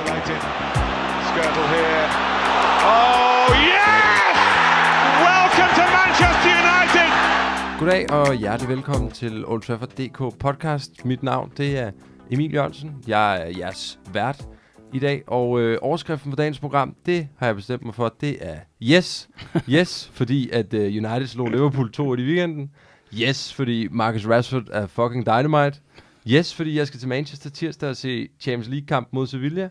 isolated. Skirtle here. Oh, yes! Welcome to Manchester United! Goddag og hjertelig velkommen til Old Trafford DK podcast. Mit navn det er Emil Jørgensen. Jeg er jeres vært i dag, og øh, overskriften for dagens program, det har jeg bestemt mig for, det er yes. Yes, fordi at øh, United slog Liverpool 2 i weekenden. Yes, fordi Marcus Rashford er fucking dynamite. Yes, fordi jeg skal til Manchester tirsdag og se Champions League-kamp mod Sevilla.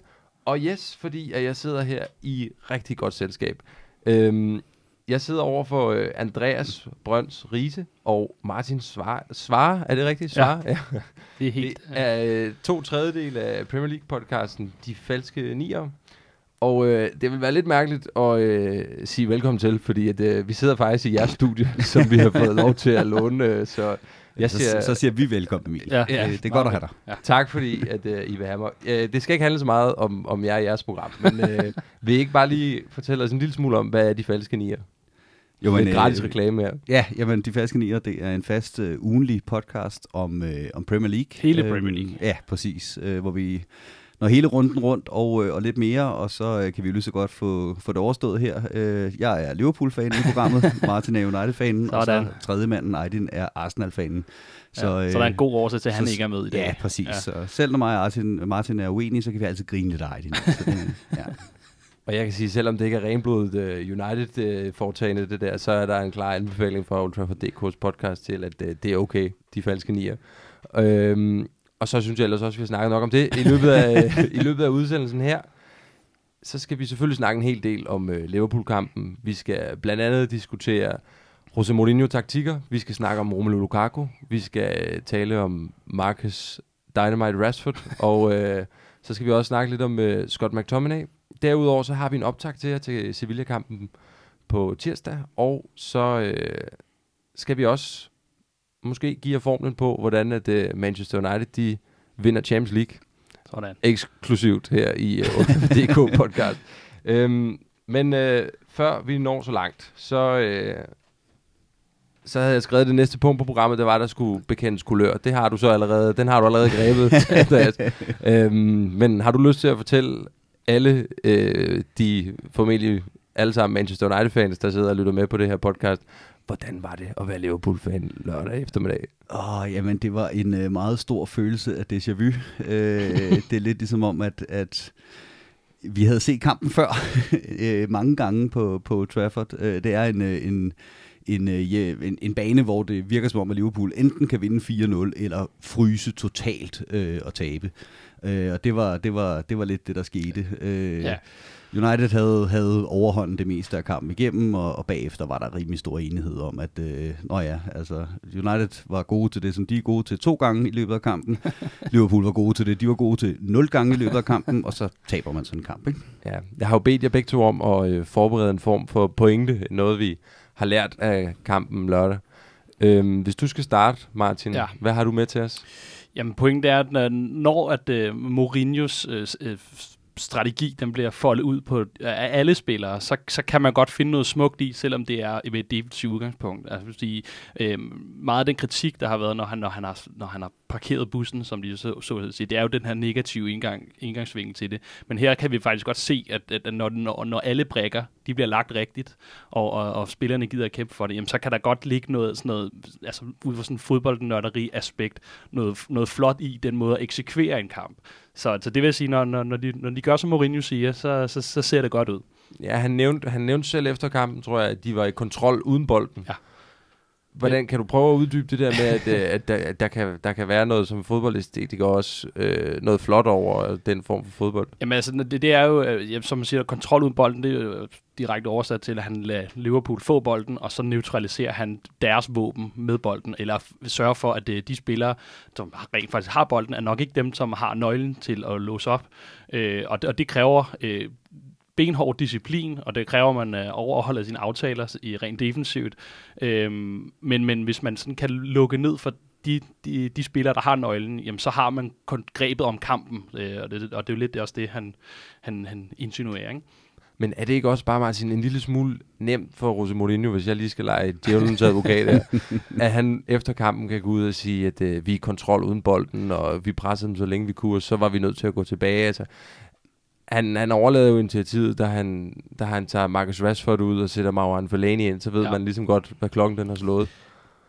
Og yes, fordi at jeg sidder her i rigtig godt selskab. Øhm, jeg sidder over for øh, Andreas Brøns Riese og Martin Svar. Svar, er det rigtigt? Svar? Ja. ja. Det er helt... Det er øh, to tredjedel af Premier League-podcasten De Falske Nier. Og øh, det vil være lidt mærkeligt at øh, sige velkommen til, fordi at, øh, vi sidder faktisk i jeres studie, som vi har fået lov til at låne. Øh, så jeg siger, så, så siger vi velkommen, Emil. Ja. ja. Det, det er godt at have dig. Ja. Tak fordi, at øh, I vil have mig. Øh, det skal ikke handle så meget om, om jer i jeres program, men øh, vil I ikke bare lige fortælle os en lille smule om, hvad er De Falske Nier? Jo, men, en gratis øh, reklame her. Ja, jamen, De Falske Nier, det er en fast øh, ugenlig podcast om, øh, om Premier League. Hele Premier League. Ja, præcis. Øh, hvor vi når hele runden rundt og, øh, og lidt mere, og så øh, kan vi jo lige så godt få, få det overstået her. Øh, jeg er Liverpool-fan i programmet, Martin er United-fanen, og så tredje manden, Aydin, er Arsenal-fanen. Så, ja, øh, så der er en god årsag til, at han så, ikke er med i dag. Ja, præcis. Ja. Så selv når mig og Martin, Martin er uenige, så kan vi altid grine lidt af Aydin. Så det, ja. Og jeg kan sige, selvom det ikke er renblodet uh, United-foretagende, uh, det der, så er der en klar anbefaling fra Old Trafford DK's podcast til, at uh, det er okay, de falske nier. Øhm, og så synes jeg ellers også, at vi har snakket nok om det i løbet af, i løbet af udsendelsen her. Så skal vi selvfølgelig snakke en hel del om uh, Liverpool-kampen. Vi skal blandt andet diskutere Jose Mourinho-taktikker. Vi skal snakke om Romelu Lukaku. Vi skal uh, tale om Marcus Dynamite Rashford. og uh, så skal vi også snakke lidt om uh, Scott McTominay. Derudover så har vi en optag til jer til Sevilla-kampen på tirsdag. Og så uh, skal vi også måske give jer formlen på, hvordan at, uh, Manchester United de vinder Champions League. Sådan. Eksklusivt her i uh, DK podcast. øhm, men uh, før vi når så langt, så, uh, så havde jeg skrevet det næste punkt på programmet, det var, der skulle bekendes kulør. Det har du så allerede, den har du allerede grebet, øhm, men har du lyst til at fortælle alle øh, de formentlig alle sammen Manchester United-fans, der sidder og lytter med på det her podcast, hvordan var det at være Liverpool-fan lørdag eftermiddag? Åh, oh, jamen det var en uh, meget stor følelse af déjà vu. Uh, det er lidt ligesom om, at, at vi havde set kampen før uh, mange gange på, på Trafford. Uh, det er en, uh, en, en, uh, en, en bane, hvor det virker som om, at Liverpool enten kan vinde 4-0 eller fryse totalt uh, og tabe. Uh, og det var, det, var, det var lidt det, der skete. Uh, ja. United havde, havde overhånden det meste af kampen igennem, og, og bagefter var der rimelig stor enighed om, at øh, nå ja, altså, United var gode til det, som de er gode til to gange i løbet af kampen. Liverpool var gode til det, de var gode til nul gange i løbet af kampen, og så taber man sådan en kamp. Ikke? Ja, jeg har jo bedt jer begge to om at øh, forberede en form for pointe, noget vi har lært af kampen lørdag. Øhm, hvis du skal starte, Martin, ja. hvad har du med til os? Jamen, pointen er, at når at uh, Mourinhos uh, strategi, den bliver foldet ud på af alle spillere, så, så kan man godt finde noget smukt i, selvom det er med et defensivt udgangspunkt. Altså, sige, øh, meget af den kritik, der har været, når han, når han, har, når han har parkeret bussen, som de så, så at sige, det er jo den her negative indgang, indgangsvinkel til det. Men her kan vi faktisk godt se, at, at når, når, når alle brækker, de bliver lagt rigtigt, og, og, og spillerne gider at kæmpe for det, jamen, så kan der godt ligge noget, sådan noget altså ud fra sådan en fodboldnørderi aspekt, noget, noget flot i den måde at eksekvere en kamp. Så, så det vil sige, når, når, når, de, når de gør, som Mourinho siger, så, så, så ser det godt ud. Ja, han nævnte, han nævnte selv efter kampen, tror jeg, at de var i kontrol uden bolden. Ja. Hvordan kan du prøve at uddybe det der med, at, øh, at, der, at der, kan, der kan være noget som fodboldæstetiker også øh, noget flot over den form for fodbold? Jamen altså, det, det er jo, øh, som man siger, kontrol uden bolden, det er jo direkte oversat til, at han lader Liverpool få bolden, og så neutraliserer han deres våben med bolden, eller sørger for, at de spillere, som rent faktisk har bolden, er nok ikke dem, som har nøglen til at låse op. Øh, og, det, og det kræver øh, benhård disciplin, og det kræver, at man øh, overholder sine aftaler i rent defensivt. Øhm, men, men hvis man sådan kan lukke ned for de, de, de spillere, der har nøglen, jamen, så har man kun grebet om kampen, øh, og, det, og det er jo lidt også det, han, han, han insinuerer. Ikke? Men er det ikke også bare, Martin, en lille smule nemt for Jose Mourinho, hvis jeg lige skal lege djævelens advokat her, at han efter kampen kan gå ud og sige, at øh, vi er i kontrol uden bolden, og vi pressede dem så længe vi kunne, og så var vi nødt til at gå tilbage. Altså, han, han overlader jo initiativet, da han, da han tager Marcus Rashford ud og sætter Marouane Fellaini ind, så ved Ja. man ligesom godt, hvad klokken den har slået.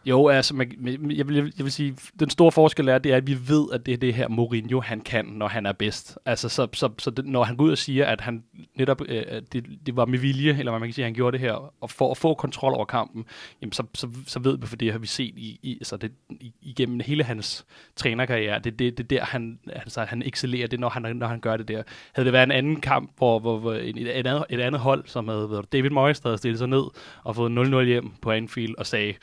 Jo, altså, man, jeg, vil, jeg vil sige, den store forskel er, det er, at vi ved, at det er det her Mourinho, han kan, når han er bedst. Altså, så, så, så det, når han går ud og siger, at han netop, øh, det, det var med vilje, eller hvad man kan sige, han gjorde det her, og for at få kontrol over kampen, jamen, så, så, så ved vi, for det har vi set i, i, altså det, igennem hele hans trænerkarriere, det er det, det der, han, altså, han excellerer, det når han, når han gør det der. Havde det været en anden kamp, hvor, hvor, hvor et, et, andet, et andet hold, som havde været David Moyes, der havde stillet sig ned og fået 0-0 hjem på Anfield og sagde,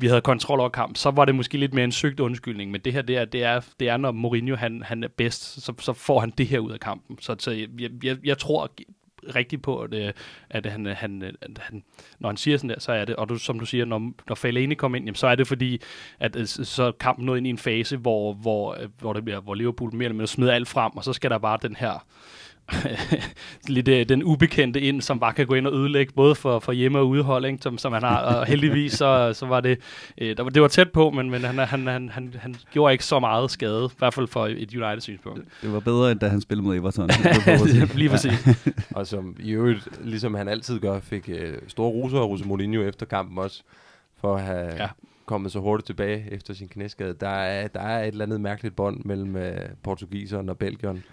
vi havde kontrol over kampen, så var det måske lidt mere en søgt undskyldning, men det her, det er, det er, det er når Mourinho han, han er bedst, så, så får han det her ud af kampen. Så, så jeg, jeg, jeg tror rigtigt på, at, øh, at han, han, at han, når han siger sådan der, så er det, og du, som du siger, når, når Fellaini kommer ind, jamen, så er det fordi, at øh, så kampen nåede ind i en fase, hvor, hvor, øh, hvor, det bliver, hvor Liverpool mere eller mindre smider alt frem, og så skal der bare den her lidt øh, den ubekendte ind, som bare kan gå ind og ødelægge, både for, for hjemme- og udehold, ikke, som, som han har. Og heldigvis, så, så var det, øh, der, var- det var tæt på, men, men han, han, han, han, han gjorde ikke så meget skade, i hvert fald for et United-synspunkt. Det var bedre, end da han spillede mod Everton. Lige præcis. Og som i øvrigt, ligesom han altid gør, fik øh, store roser af Jose Mourinho efter kampen også, for at have Ja. ja. kommet så hurtigt tilbage efter sin knæskade. Der er, der er et eller andet mærkeligt bånd mellem øh, portugiseren og belgieren.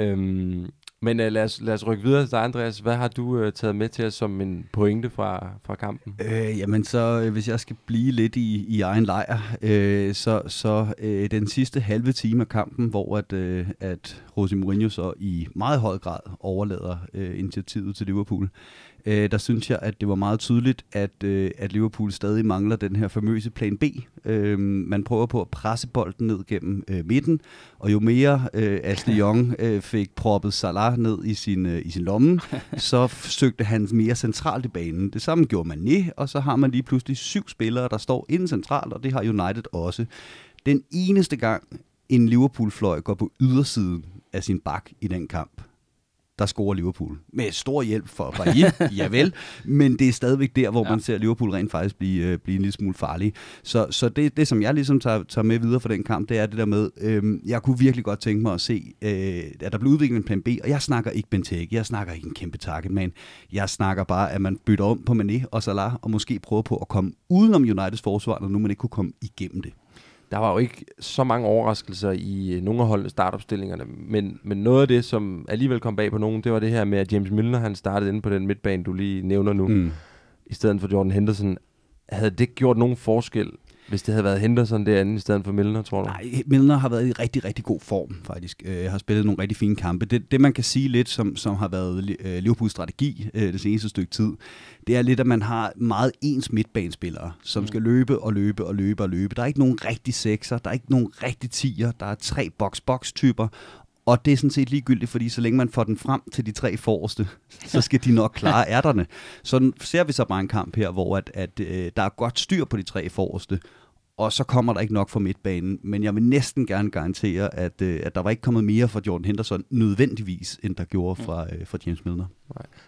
Øhm, men øh, lad, os, lad os rykke videre til dig, Andreas. Hvad har du øh, taget med til os som en pointe fra, fra kampen? Øh, jamen så, øh, hvis jeg skal blive lidt i, i egen lejr, øh, så, så øh, den sidste halve time af kampen, hvor at, øh, at Jose Mourinho så i meget høj grad overlader øh, initiativet til Liverpool, øh, der synes jeg, at det var meget tydeligt, at, øh, at Liverpool stadig mangler den her famøse plan B. Øh, man prøver på at presse bolden ned gennem øh, midten, og jo mere øh, Ashley Young øh, fik proppet Salah ned i sin, øh, i sin lomme, så søgte han mere centralt i banen. Det samme gjorde Mané, og så har man lige pludselig syv spillere, der står inden centralt, og det har United også. Den eneste gang, en Liverpool-fløj går på ydersiden af sin bak i den kamp, der scorer Liverpool. Med stor hjælp for Bailly, javel, men det er stadigvæk der, hvor ja. man ser Liverpool rent faktisk blive, øh, blive en lille smule farlig. Så, så det, det, som jeg ligesom tager, tager med videre fra den kamp, det er det der med, øh, jeg kunne virkelig godt tænke mig at se, øh, at der blev udviklet en plan B, og jeg snakker ikke Benteke, jeg snakker ikke en kæmpe target man, jeg snakker bare, at man bytter om på Mané og Salah, og måske prøver på at komme udenom Uniteds forsvar, når nu man ikke kunne komme igennem det. Der var jo ikke så mange overraskelser i øh, nogle af holdene startopstillingerne, men, men noget af det, som alligevel kom bag på nogen, det var det her med, at James Milner han startede inde på den midtbane, du lige nævner nu, mm. i stedet for Jordan Henderson. Havde det gjort nogen forskel, hvis det havde været Henderson derinde i stedet for Milner, tror du? Nej, Milner har været i rigtig, rigtig god form, faktisk. Øh, har spillet nogle rigtig fine kampe. Det, det man kan sige lidt, som, som har været øh, Liverpools strategi øh, det seneste stykke tid, det er lidt, at man har meget ens midtbanespillere, som skal løbe og løbe og løbe og løbe. Der er ikke nogen rigtig sekser, der er ikke nogen rigtig tiger, der er tre box-box-typer, og det er sådan set ligegyldigt, fordi så længe man får den frem til de tre forreste, så skal de nok klare ærterne. Så ser vi så bare en kamp her, hvor at, at, øh, der er godt styr på de tre forreste, og så kommer der ikke nok fra midtbanen. Men jeg vil næsten gerne garantere, at, øh, at der var ikke kommet mere fra Jordan Henderson nødvendigvis, end der gjorde fra, øh, fra James Milner.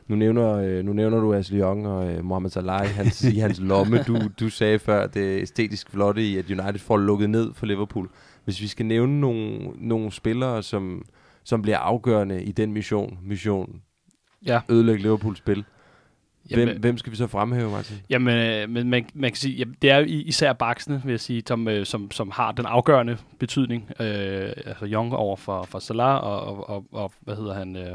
Nu nævner, øh, nu nævner du Ashley Young og øh, Mohamed Salah i hans, i hans lomme. Du, du sagde før, det æstetisk flotte i, at United får lukket ned for Liverpool. Hvis vi skal nævne nogle, nogle spillere, som, som bliver afgørende i den mission, mission Ja. ødelægge Liverpools spil, hvem, Jamen, hvem skal vi så fremhæve, Martin? Jamen, øh, men man, man kan sige, jamen, det er især baksene, vil jeg sige, som, øh, som, som har den afgørende betydning. Øh, altså Young over for, for Salah, og, og, og, og hvad hedder han, øh,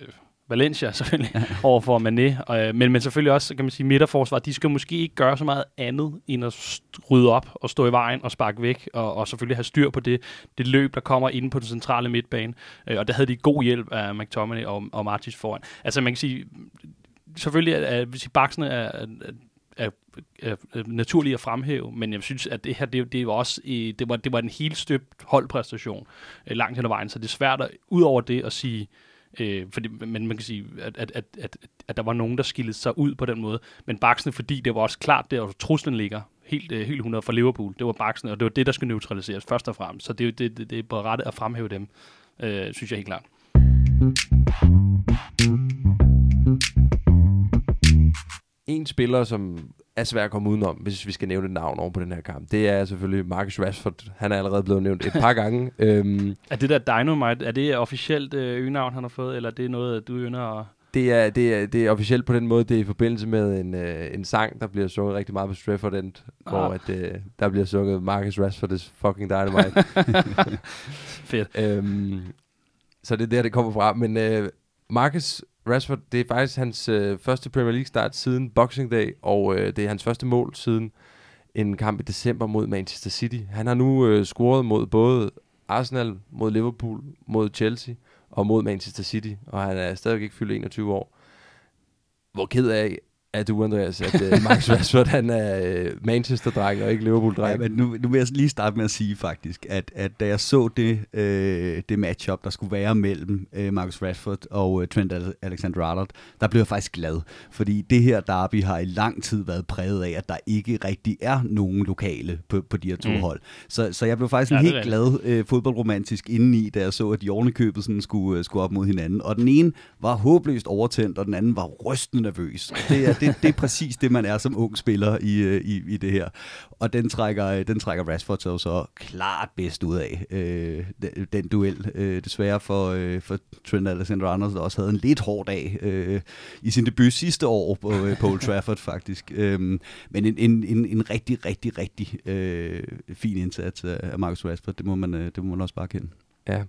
øh, Valencia selvfølgelig, over for Mané. Og, men, men selvfølgelig også, kan man sige, midterforsvar, de skal måske ikke gøre så meget andet, end at rydde op og stå i vejen og sparke væk, og, og selvfølgelig have styr på det, det løb, der kommer inde på den centrale midtbane. Og der havde de god hjælp af McTominay og, og Martins foran. Altså man kan sige, selvfølgelig er, er, hvis baksene er, er, er, er, naturlige at fremhæve, men jeg synes, at det her, det, det var også i, det var, det var en helt støbt holdpræstation øh, langt hen ad vejen, så det er svært at, ud over det at sige, øh, fordi, men man kan sige, at, at, at, at, at der var nogen, der skillede sig ud på den måde, men baksene, fordi det var også klart, der truslen ligger, helt, øh, helt 100 for Liverpool, det var baksene, og det var det, der skulle neutraliseres først og fremmest, så det, det, det, det er på rette at fremhæve dem, øh, synes jeg helt klart. En spiller, som er svært at komme udenom, hvis vi skal nævne et navn over på den her kamp. Det er selvfølgelig Marcus Rashford. Han er allerede blevet nævnt et par gange. Øhm, Er det der Dynamite, er det officielt øh, øgenavn, han har fået, eller er det noget, du ynder at... det, er, det, er, det er officielt på den måde, det er i forbindelse med en, øh, en sang, der bliver sunget rigtig meget på Stratford End, ah. hvor at, øh, der bliver sunget Marcus Rashford is fucking dynamite. Fedt. øhm, så det er der, det kommer fra. Men øh, Marcus Rashford, det er faktisk hans øh, første Premier League start siden Boxing Day, og øh, det er hans første mål siden en kamp i december mod Manchester City. Han har nu øh, scoret mod både Arsenal, mod Liverpool, mod Chelsea og mod Manchester City, og han er stadigvæk ikke fyldt 21 år. Hvor ked af er du, Andreas, at øh, Marcus Rashford han er øh, Manchester-dreng og ikke Ja, Liverpool-dreng? men nu, nu vil jeg lige starte med at sige faktisk, at, at da jeg så det, øh, det matchup, der skulle være mellem øh, Marcus Rashford og øh, Trent Ale- Alexander-Arnold, der blev jeg faktisk glad. Fordi det her derby har i lang tid været præget af, at der ikke rigtig er nogen lokale på, på de her to Mm. hold. Så, så jeg blev faktisk Ja, ja, er helt glad øh, fodboldromantisk indeni, da jeg så, at de ovenikøbet sådan skulle, øh, skulle op mod hinanden. Og den ene var håbløst overtændt, og den anden var rystende nervøs. Det er, det, det er præcis det, man er som ung spiller i, øh, i, i det her. Og den trækker, øh, den trækker Rashford så, så klart bedst ud af øh, den, den duel. Øh, desværre for, øh, for Trent Alexander-Arnold, der også havde en lidt hård dag øh, i sin debut sidste år på, øh, på Old Trafford faktisk. Øh, men en, en, en, en rigtig, rigtig, rigtig øh, fin indsats af af Marcus Rashford, det må man, øh, det må man også bare kende. Ja.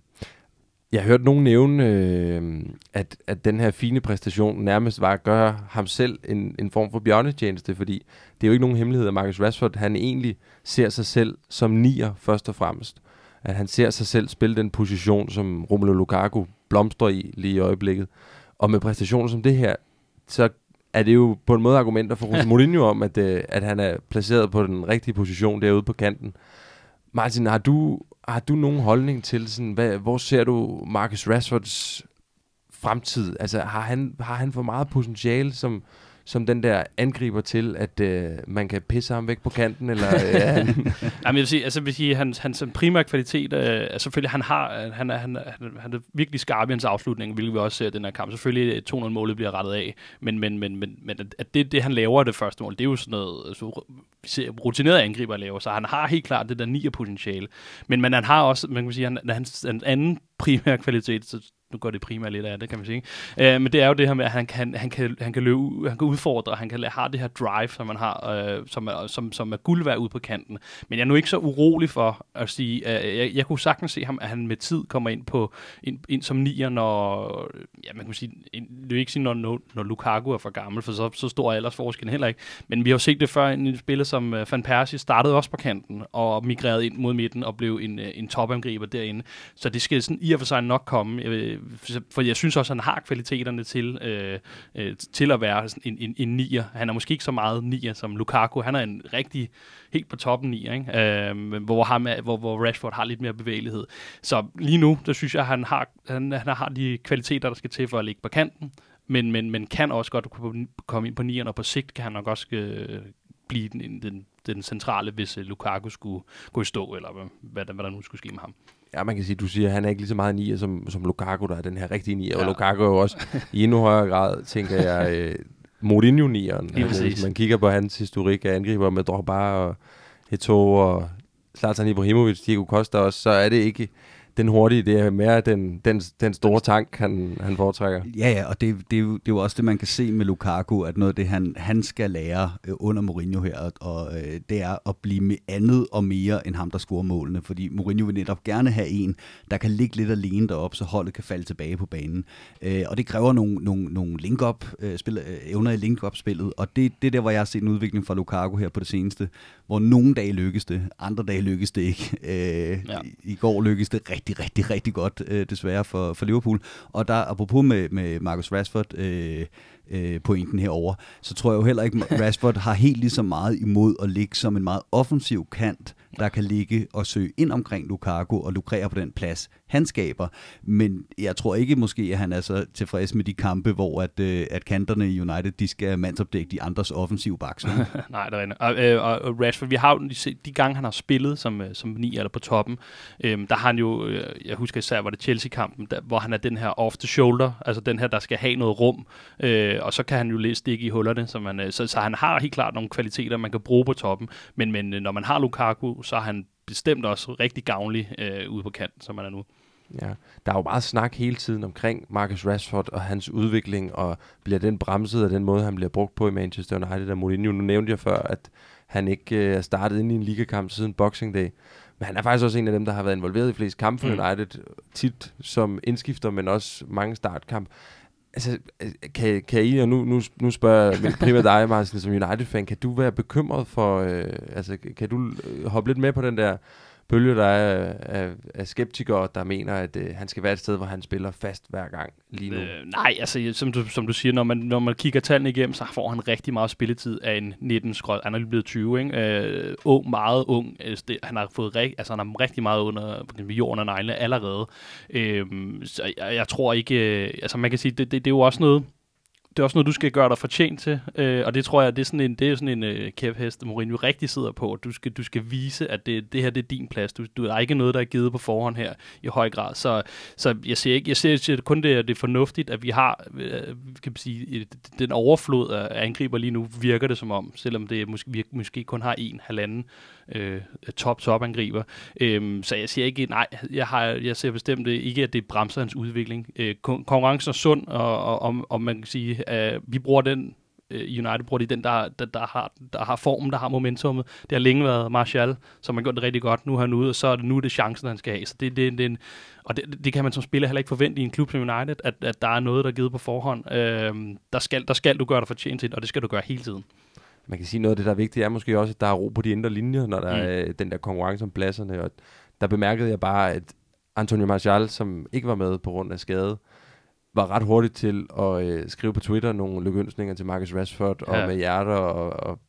Jeg har hørt nogen nævne, øh, at, at den her fine præstation nærmest var at gøre ham selv en, en form for bjørnetjeneste, fordi det er jo ikke nogen hemmelighed, at Marcus Rashford, han egentlig ser sig selv som nier først og fremmest. At han ser sig selv spille den position, som Romelu Lukaku blomstrer i lige i øjeblikket. Og med præstationer som det her, så er det jo på en måde argumenter for Jose Mourinho om, at, øh, at han er placeret på den rigtige position derude på kanten. Martin, har du, har du nogen holdning til, sådan, hvad, hvor ser du Marcus Rashfords fremtid? Altså, har han, har han for meget potentiale som, som den der angriber til, at øh, man kan pisse ham væk på kanten? Eller, øh, er han, Jamen, jeg vil sige, altså, jeg vil sige hans, hans primære kvalitet, øh, er selvfølgelig, han har, øh, han er, han, han, han er virkelig skarp i hans afslutning, hvilket vi også ser i den her kamp. Selvfølgelig 2-0-målet bliver rettet af, men, men, men, men, men at- det, det, han laver det første mål, det er jo sådan noget, så vi ser rutinerede angriber laver, så han har helt klart det der nier potentiale. Men, men han har også, man kan sige, han, hans, hans anden primære kvalitet, så nu går det primært lidt af det, kan man sige. Øh, men det er jo det her med, at han kan, han kan, han kan løbe, han kan udfordre, han kan har det her drive, som man har, øh, som, er, som, som er guld værd ude på kanten. Men jeg er nu ikke så urolig for at sige, at jeg, jeg kunne sagtens se ham, at han med tid kommer ind på ind, ind som nier, når, ja, man kan sige, ind- det vil ikke sige, når, når, når Lukaku er for gammel, for så, så stor er aldersforskellen heller ikke. Men vi har jo set det før, en spiller som øh, Van Persie startede også på kanten, og migrerede ind mod midten, og blev en, øh, en topangriber derinde. Så det skal sådan i og for sig nok komme, Jeg, for jeg synes også, at han har kvaliteterne til, øh, øh, til at være en, en, en nier. Han er måske ikke så meget nier som Lukaku. Han er en rigtig helt på toppen nier, ikke? Øh, men hvor, ham er, hvor, hvor Rashford har lidt mere bevægelighed. Så lige nu, der synes jeg, at han har, han, han har de kvaliteter, der skal til for at ligge på kanten, men, men, men kan også godt komme ind på nieren, og på sigt kan han nok også øh, blive den, den, den centrale, hvis øh, Lukaku skulle gå i stå, eller hvad, hvad, der, hvad der nu skulle ske med ham ja, man kan sige, du siger, at han er ikke lige så meget nier som, som Lukaku, der er den her rigtige nier. Ja. Og Lukaku er jo også i endnu højere grad, tænker jeg, øh, Mourinho-nieren. Altså, hvis man kigger på hans historik af angriber med Drogba og Eto'o og Zlatan Ibrahimovic, Diego Costa også, så er det ikke den hurtige, det er mere den, den, den store tank, han, han foretrækker. Ja, ja, og det, det, er jo, det er jo også det, man kan se med Lukaku, at noget af det, han, han skal lære øh, under Mourinho her, og, og øh, det er at blive med andet og mere end ham, der scorer målene. Fordi Mourinho vil netop gerne have en, der kan ligge lidt alene deroppe, så holdet kan falde tilbage på banen. Øh, og det kræver nogle, nogle, nogle link-up, øh, spil, øh, evner i link-up-spillet, og det, det er der, hvor jeg har set en udvikling fra Lukaku her på det seneste, hvor nogle dage lykkes det, andre dage lykkes det ikke. Øh, Ja. ja. I går lykkedes det rigtig, rigtig, rigtig godt, øh, desværre for, for Liverpool. Og der, apropos med, med Marcus Rashford, øh, øh, pointen herover, så tror jeg jo heller ikke, at Rashford har helt lige så meget imod at ligge som en meget offensiv kant, der kan ligge og søge ind omkring Lukaku og lukrere på den plads, han skaber. Men jeg tror ikke måske, at han er så tilfreds med de kampe, hvor at, øh, at kanterne i United, de skal mandsopdække de andres offensiv baks. Nej, der er en. Og, øh, og, Rashford, vi har jo de, de gange, han har spillet som, øh, som ni eller på toppen, øh, der har han jo, øh, jeg husker især, var det Chelsea-kampen, der, hvor han er den her off the shoulder, altså den her, der skal have noget rum, øh, og så kan han jo lidt stikke i hullerne, så, man, øh, så, så han har helt klart nogle kvaliteter, man kan bruge på toppen, men, men når man har Lukaku, så er han bestemt også rigtig gavnlig øh, ude på kanten, som man er nu. Ja, der er jo meget snak hele tiden omkring Marcus Rashford og hans udvikling, og bliver den bremset af den måde, han bliver brugt på i Manchester United af Mourinho. Nu nævnte jeg før, at han ikke øh, er startet ind i en ligakamp siden Boxing Day. Men han er faktisk også en af dem, der har været involveret i flest kampe for mm. United, tit som indskifter, men også mange startkamp. Altså, øh, kan, kan I, og nu, nu, nu spørger jeg primært dig, Martin, som United-fan, kan du være bekymret for, øh, altså, kan du øh, hoppe lidt med på den der bølge, der er af, af skeptikere, der mener, at øh, han skal være et sted, hvor han spiller fast hver gang lige nu. Øh, nej, altså som du, som du siger, når man, når man kigger tallene igennem, så får han rigtig meget spilletid af en 19 skråd. Han er lige blevet 20, ikke? Øh, ung, meget ung. Altså, det, han har fået rig, altså, han har rigtig meget under jorden og neglene allerede. Øh, så jeg, jeg, tror ikke, øh, altså man kan sige, det, det, det er jo også noget, det er også noget, du skal gøre dig fortjent til, øh, og det tror jeg, det er sådan en, det er sådan en øh, kæphest, Mourinho rigtig sidder på. Du skal, du skal vise, at det, det her det er din plads. Du, du er ikke noget, der er givet på forhånd her i høj grad. Så, så jeg ser ikke, jeg ser, jeg ser kun det, at det er fornuftigt, at vi har, øh, kan man sige, den overflod af angriber lige nu, virker det som om, selvom det måske, vi måske kun har en halvanden øh, top-top-angriber. Øh, så jeg siger ikke, nej, jeg, har, jeg ser bestemt ikke, at det bremser hans udvikling. Øh, konkurrencen er sund, og, og, og man kan sige, at vi bruger den øh, United bruger de den, der, der, der, har, der har formen, der har momentummet. Det har længe været Martial, som har gjort det rigtig godt. Nu er han ude, og så er det nu det chancen, han skal have. Så det, det, det, en, og det, det kan man som spiller heller ikke forvente i en klub som United, at, at der er noget, der er givet på forhånd. Øh, der, skal, der skal du gøre dig fortjent til, og det skal du gøre hele tiden man kan sige noget af det, der er vigtigt, er måske også, at der er ro på de indre linjer, når der mm. er den der konkurrence om pladserne. Og der bemærkede jeg bare, at Antonio Martial, som ikke var med på grund af skade, var ret hurtigt til at øh, skrive på Twitter nogle lykkeønsninger til Marcus Rashford, ja. og med hjerter og, og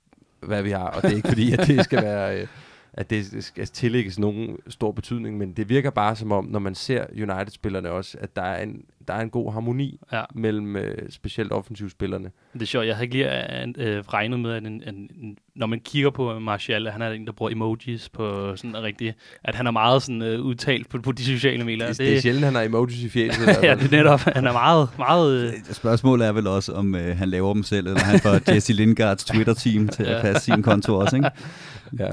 hvad vi har. Og det er ikke fordi, at det skal være... Øh, at det skal tillægges nogen stor betydning, men det virker bare som om, når man ser United-spillerne også, at der er en, der er en god harmoni ja. mellem øh, specielt offensivspillerne. Det er sjovt, jeg har ikke lige øh, øh, regnet med, at en, en, en, når man kigger på Martial, han er en, der bruger emojis på sådan rigtig, at han er meget sådan øh, udtalt på, på de sociale medier. Det, det, det er sjældent, han har emojis i fjeset. ja, det er netop. Han er meget... meget øh... Spørgsmålet er vel også, om øh, han laver dem selv, eller han får Jesse Lingards Twitter-team til at passe sin konto også, ikke? ja.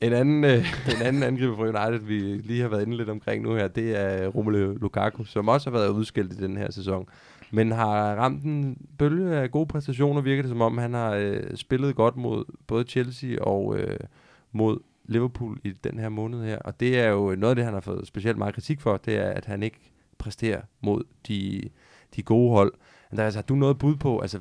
En anden, øh, en anden angriber for United, vi lige har været inde lidt omkring nu her, det er øh, Romelu Lukaku, som også har været udskilt i den her sæson. Men har ramt en bølge af gode præstationer, virker det som om, han har øh, spillet godt mod både Chelsea og øh, mod Liverpool i den her måned her. Og det er jo noget af det, han har fået specielt meget kritik for, det er, at han ikke præsterer mod de, de gode hold. Andreas, altså, har du noget bud på, altså,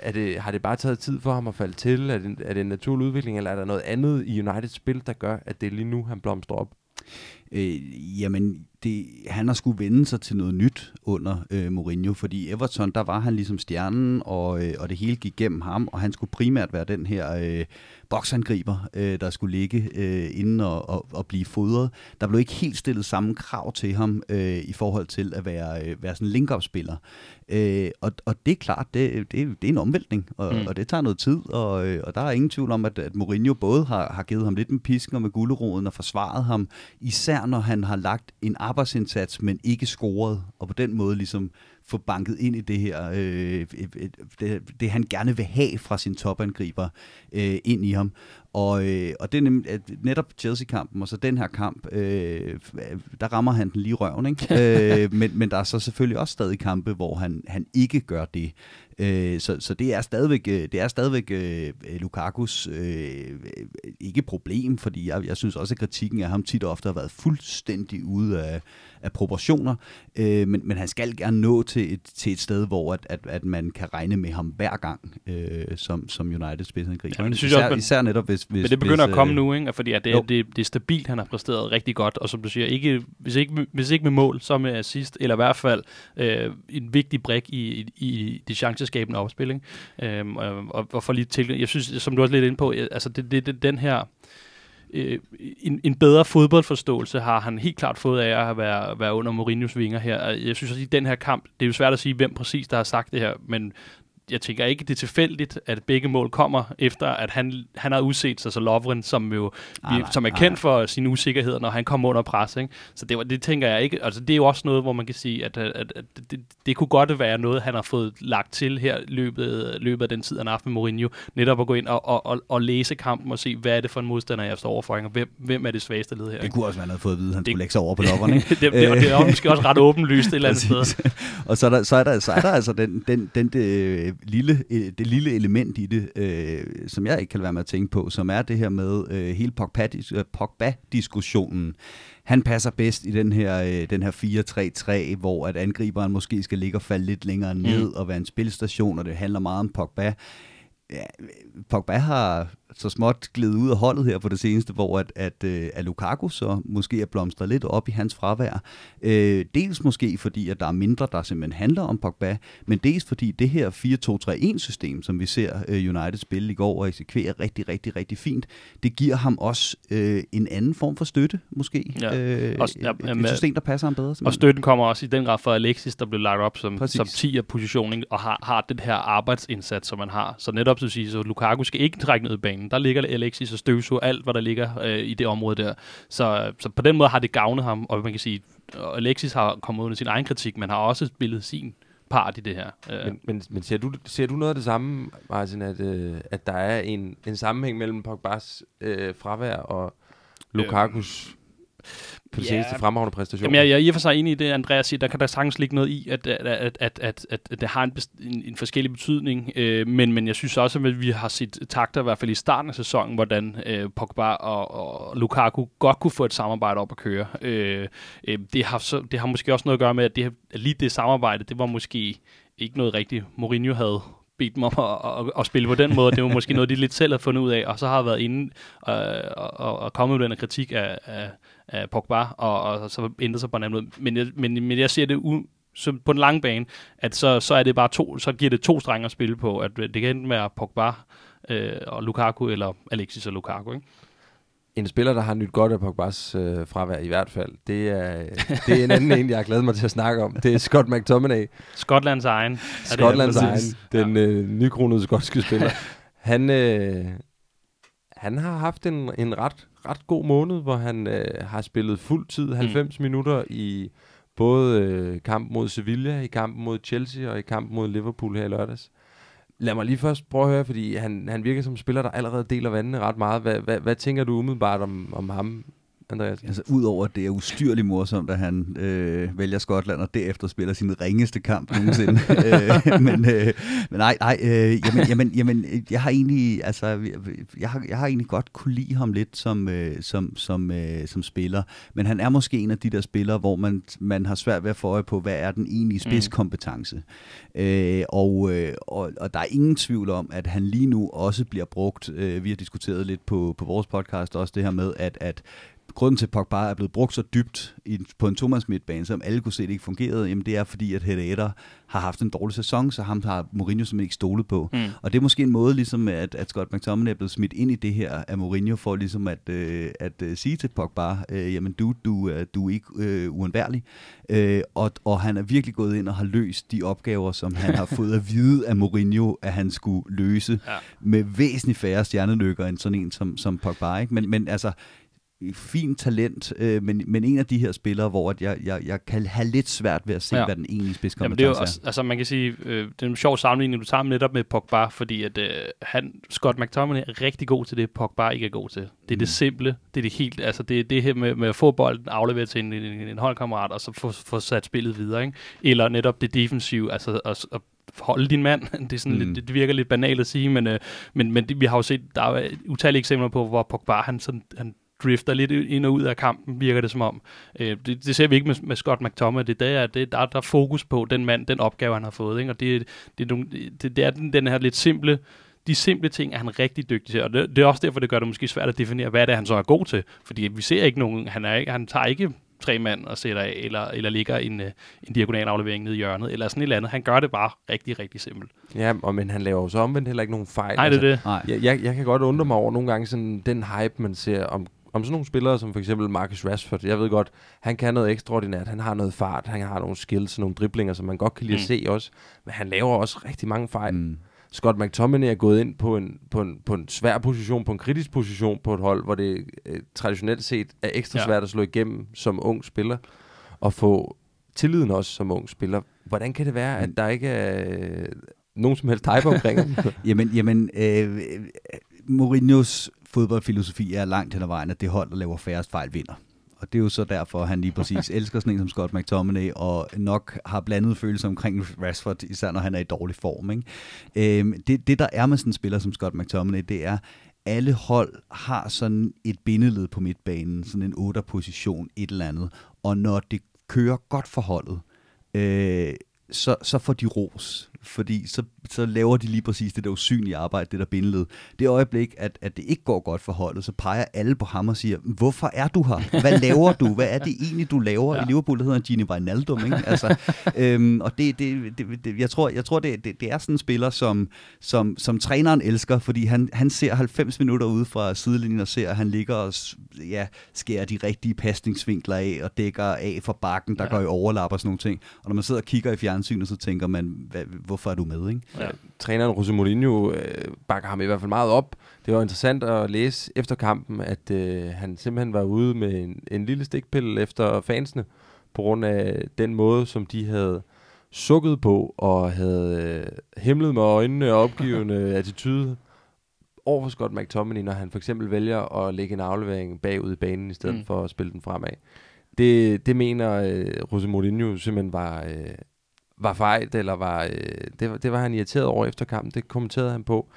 er det, har det bare taget tid for ham at falde til? Er det, er det en naturlig udvikling, eller er der noget andet i Uniteds spil, der gør, at det er lige nu, han blomstrer op? Øh, jamen, det, han har skulle vende sig til noget nyt under øh, Mourinho, fordi Everton, der var han ligesom stjernen, og, øh, og det hele gik gennem ham, og han skulle primært være den her øh, boksangriber, øh, der skulle ligge øh, inden og, og, og blive fodret. Der blev ikke helt stillet samme krav til ham øh, i forhold til at være, øh, være sådan en link-up-spiller. Øh, og, og det er klart, det, det, det er en omvæltning, og, mm. og det tager noget tid, og, øh, og der er ingen tvivl om, at, at Mourinho både har, har givet ham lidt med pisken og med gulderoden og forsvaret ham, især når han har lagt en arbejdsindsats, men ikke scoret, og på den måde ligesom få banket ind i det her, øh, det, det han gerne vil have fra sin topangriber øh, ind i ham. Og, øh, og det er nem, netop Chelsea-kampen, og så den her kamp, øh, der rammer han den lige røven, ikke? øh, men, men der er så selvfølgelig også stadig kampe, hvor han, han ikke gør det. Øh, så, så det er stadigvæk, øh, det er stadigvæk øh, Lukakus øh, ikke problem, fordi jeg, jeg synes også, at kritikken af ham tit og ofte har været fuldstændig ude af, af proportioner, øh, men, men han skal gerne nå til et, til et sted, hvor at, at, at man kan regne med ham hver gang, øh, som, som United spidsangriber. Ja, især, også, men- især netop hvis... hvis Men det begynder hvis, at komme øh, nu, ikke? Fordi at det, jo. er, det, det er stabilt, han har præsteret rigtig godt, og som du siger, ikke, hvis, ikke, hvis ikke med mål, så med assist, eller i hvert fald øh, en vigtig brik i, i, i de chanceskabende opspil. Ikke? Øhm, og, og, for lige til, jeg synes, som du også lidt ind på, øh, altså det, det, det den her øh, en, en bedre fodboldforståelse har han helt klart fået af at være, være under Mourinhos vinger her. Jeg synes også, i den her kamp, det er jo svært at sige, hvem præcis der har sagt det her, men jeg tænker ikke, det er tilfældigt, at begge mål kommer efter, at han, han har udset sig så Lovren, som jo vi, nej, som er kendt nej. for sine usikkerheder, når han kommer under pres. Ikke? Så det, var, det tænker jeg ikke. Altså, det er jo også noget, hvor man kan sige, at, at, at, at det, det kunne godt være noget, han har fået lagt til her løbet, løbet af den tid, han har haft med Mourinho. Netop at gå ind og, og, og, og læse kampen og se, hvad er det for en modstander, jeg står overfor, og hvem, hvem er det svageste led her. Det kunne også være, han havde fået at vide, at han Det- skulle lægge sig over på lopperne. ikke? det, det, og det er måske også ret åbenlyst et eller andet sted. Og så er der, så er der, så er der altså den, den, den det, lille, øh, det lille element i det, øh, som jeg ikke kan være med at tænke på, som er det her med øh, hele øh, Pogba-diskussionen. Han passer bedst i den her, øh, den her 4-3-3, hvor at angriberen måske skal ligge og falde lidt længere ned Mm. og være en spilstation, og det handler meget om Pogba. Ja, Pogba har så småt glidet ud af holdet her på det seneste, hvor at, at, øh, at Lukaku så måske er blomstret lidt op i hans fravær. Øh, dels måske fordi, at der er mindre, der simpelthen handler om Pogba, men dels fordi det her 4-2-3-1-system, som vi ser øh, United spille i går og eksekvere rigtig, rigtig, rigtig fint, det giver ham også øh, en anden form for støtte, måske. Ja. Øh, Også- ja, et, et system, der passer ham bedre. Og simpelthen. støtten kommer også i den grad fra Alexis, der blev lagt op som, Præcis. som 10'er position, ikke? og har, har den her arbejdsindsats, som man har. Så netop så at sige, så Lukaku skal ikke trække ned i banen. Der ligger Alexis og støvsuger alt, hvad der ligger øh, i det område der. Så, så på den måde har det gavnet ham, og man kan sige, Alexis har kommet under sin egen kritik, men har også spillet sin part i det her. Øh, Men, men, men ser, du, ser du noget af det samme, Martin, at, øh, at der er en, en sammenhæng mellem Pogbas øh, fravær og Lukakus på ja. seneste fremragende præstation? Jamen, jeg, jeg er i og for sig enig i det, Andreas siger. Der kan der sagtens ligge noget i, at, at, at, at, at, at, det har en, en, en forskellig betydning. Øh, men, men jeg synes også, at vi har set takter, i hvert fald i starten af sæsonen, hvordan øh, Pogba og, og Lukaku godt kunne få et samarbejde op at køre. Øh, øh, det, har så, det har måske også noget at gøre med, at, det, lige det samarbejde, det var måske ikke noget rigtigt, Mourinho havde bedt dem om at, at, at, spille på den måde. Det var måske noget, de lidt selv har fundet ud af, og så har været inde øh, og, og, og kommet med den her kritik af, af, af Pogba, og, og så ændret sig på en anden måde. Men jeg, men, men jeg ser det u, så på den lange bane, at så, så er det bare to, så giver det to strenge at spille på, at det kan enten være Pogba øh, og Lukaku, eller Alexis og Lukaku, ikke? En spiller, der har nyt godt af Pogbas øh, fravær i hvert fald, det er, det er en anden en, jeg har glædet mig til at snakke om. Det er Scott McTominay, Skotlands egen. Skotlands egen, den øh, nykronede skotske spiller. Han, øh, han har haft en, en ret, ret god måned, hvor han øh, har spillet fuld tid, 90 mm. minutter i både øh, kampen mod Sevilla, i kampen mod Chelsea og i kampen mod Liverpool her i lørdags. Lad mig lige først prøve at høre, fordi han, han virker som en spiller, der allerede deler vandene ret meget. Hvad, hvad, hvad tænker du umiddelbart om, om ham, Andreas? Altså, udover at det er ustyrligt morsomt, at han øh, vælger Skotland og derefter spiller sin ringeste kamp nogensinde. øh, men, øh, men nej, nej, øh, jamen, jamen, jamen, jeg har egentlig, altså, jeg, jeg, har, jeg har egentlig godt kunne lide ham lidt som, øh, som, som, øh, som spiller, men han er måske en af de der spillere, hvor man, man har svært ved at få øje på, hvad er den egentlige spidskompetence. Mm. Øh, og, øh, og, og der er ingen tvivl om, at han lige nu også bliver brugt, øh, vi har diskuteret lidt på, på vores podcast også det her med, at, at grunden til, at Pogba er blevet brugt så dybt i, på en Thomas midtbane, som alle kunne se, det ikke fungerede, jamen det er fordi, at Herrera har haft en dårlig sæson, så ham har Mourinho simpelthen ikke stolet på. Mm. Og det er måske en måde, ligesom at, at Scott McTominay er blevet smidt ind i det her af Mourinho, for ligesom at, øh, at øh, sige til Pogba, øh, jamen du, du, øh, du er ikke øh, uundværlig. Øh, og, og han er virkelig gået ind og har løst de opgaver, som han har fået at vide af Mourinho, at han skulle løse Ja. med væsentligt færre stjernenykker end sådan en som, som Pogba. Ikke? Men, men altså, fint talent, øh, men, men en af de her spillere, hvor at jeg, jeg, jeg kan have lidt svært ved at se, Ja. hvad den egentlige Jamen, spidskompetence det er jo også, altså man kan sige, øh, det er en sjov sammenligning, du tager netop med Pogba, fordi at øh, han, Scott McTominay er rigtig god til det, Pogba ikke er god til. Det er mm. det simple, det er det helt, altså det er det her med, med at få bolden, aflevere til en, en, en holdkammerat, og så få, få sat spillet videre, ikke? Eller netop det defensive, altså at, at holde din mand. Det, er sådan. Mm. lidt, det virker lidt banalt at sige, men, øh, men, men det, vi har jo set, der er utallige eksempler på, hvor Pogba, han, sådan, han drifter lidt ind og ud af kampen, virker det som om. Øh, det, det ser vi ikke med, med Scott McTominay. Det, der, det, der, der er fokus på den mand, den opgave, han har fået. Ikke? Og det, det, det, det er den, den her lidt simple de simple ting er han rigtig dygtig til, og det, det er også derfor, det gør det måske svært at definere, hvad det er, han så er god til. Fordi vi ser ikke nogen, han, er ikke, han tager ikke tre mand og sætter af, eller, eller ligger en, øh, en diagonal aflevering nede i hjørnet, eller sådan et eller andet. Han gør det bare rigtig, rigtig simpelt. Ja, og, men han laver jo så omvendt heller ikke nogen fejl. Nej, det er altså, det. Jeg, jeg, jeg kan godt undre mig over nogle gange sådan den hype, man ser om, om sådan nogle spillere som for eksempel Marcus Rashford. Jeg ved godt, han kan noget ekstraordinært. Han har noget fart, han har nogle skills, nogle driblinger, som man godt kan lide mm. at se også. Men han laver også rigtig mange fejl. Mm. Scott McTominay er gået ind på en, på, en, på en svær position, på en kritisk position på et hold, hvor det øh, traditionelt set er ekstra ja. svært at slå igennem som ung spiller, og få tilliden også som ung spiller. Hvordan kan det være, at der ikke er øh, nogen som helst type omkring ham? jamen, jamen øh, Mourinhos fodboldfilosofi er langt hen ad vejen, at det hold, der laver færrest fejl, vinder. Og det er jo så derfor, han lige præcis elsker sådan en som Scott McTominay, og nok har blandet følelser omkring Rashford, især når han er i dårlig form. Ikke? Øhm, det, det, der er med sådan en spiller som Scott McTominay, det er, alle hold har sådan et bindeled på midtbanen, sådan en 8 position, et eller andet. Og når det kører godt for holdet, øh, så, så får de ros fordi så, så laver de lige præcis det der usynlige arbejde, det der bindeled. Det øjeblik, at, at det ikke går godt for holdet, så peger alle på ham og siger, hvorfor er du her? Hvad laver du? Hvad er det egentlig, du laver? Ja. I Liverpool der hedder han Gini Wijnaldum, ikke? Altså, øhm, og det, det, det, det, jeg tror, jeg tror det, det, det er sådan en spiller, som, som, som træneren elsker, fordi han, han ser 90 minutter ude fra sidelinjen og ser, at han ligger og ja, skærer de rigtige pasningsvinkler af og dækker af for bakken, der ja. går i overlap og sådan nogle ting. Og når man sidder og kigger i fjernsynet, så tænker man, hvad, hvorfor er du med? Ikke? Ja. Træneren Jose Mourinho øh, bakker ham i hvert fald meget op. Det var interessant at læse efter kampen, at øh, han simpelthen var ude med en, en lille stikpille efter fansene, på grund af den måde, som de havde sukket på og havde øh, himlet med øjnene og opgivende attitude over for Scott McTominay, når han for eksempel vælger at lægge en aflevering bagud i banen, i stedet mm. for at spille den fremad. Det, det mener øh, Jose Mourinho simpelthen var, øh, var fejl, eller var, øh, det, det var han irriteret over efter kampen, det kommenterede han på.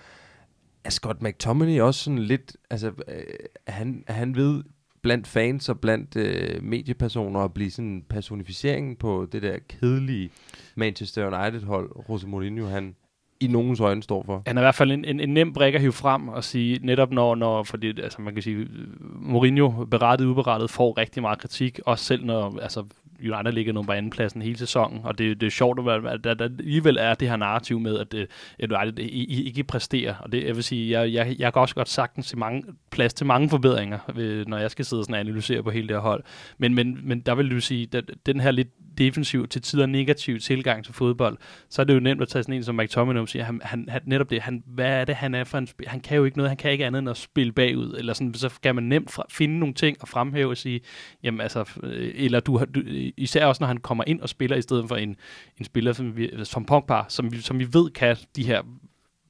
Er Scott McTominay også sådan lidt, altså, øh, han, han ved blandt fans og blandt øh, mediepersoner at blive sådan en personificering på det der kedelige Manchester United-hold, Jose Mourinho, han i nogens øjne står for. Han er i hvert fald en, en, en nem brik at hive frem og sige, netop når, når fordi, altså man kan sige, Mourinho berettet uberettet får rigtig meget kritik, også selv når, altså United ligger nummer på anden pladsen hele sæsonen, og det, det er sjovt, at der, der alligevel er det her narrativ med, at, øh, at United ikke præsterer. Og det, jeg vil sige, jeg, jeg, jeg kan også godt sagtens se mange, plads til mange forbedringer, øh, når jeg skal sidde og analysere på hele det her hold. Men, men, men der vil du sige, at den her lidt defensiv, til tider negativ tilgang til fodbold, så er det jo nemt at tage sådan en som McTominay og sige, han, han, han, netop det, han, hvad er det, han er for en spil? Han kan jo ikke noget, han kan ikke andet end at spille bagud, eller sådan, så kan man nemt fra, finde nogle ting og fremhæve og sige, jamen altså, øh, eller du, du, især også når han kommer ind og spiller i stedet for en, en spiller som, vi, som Pogba, som vi, som vi ved kan de her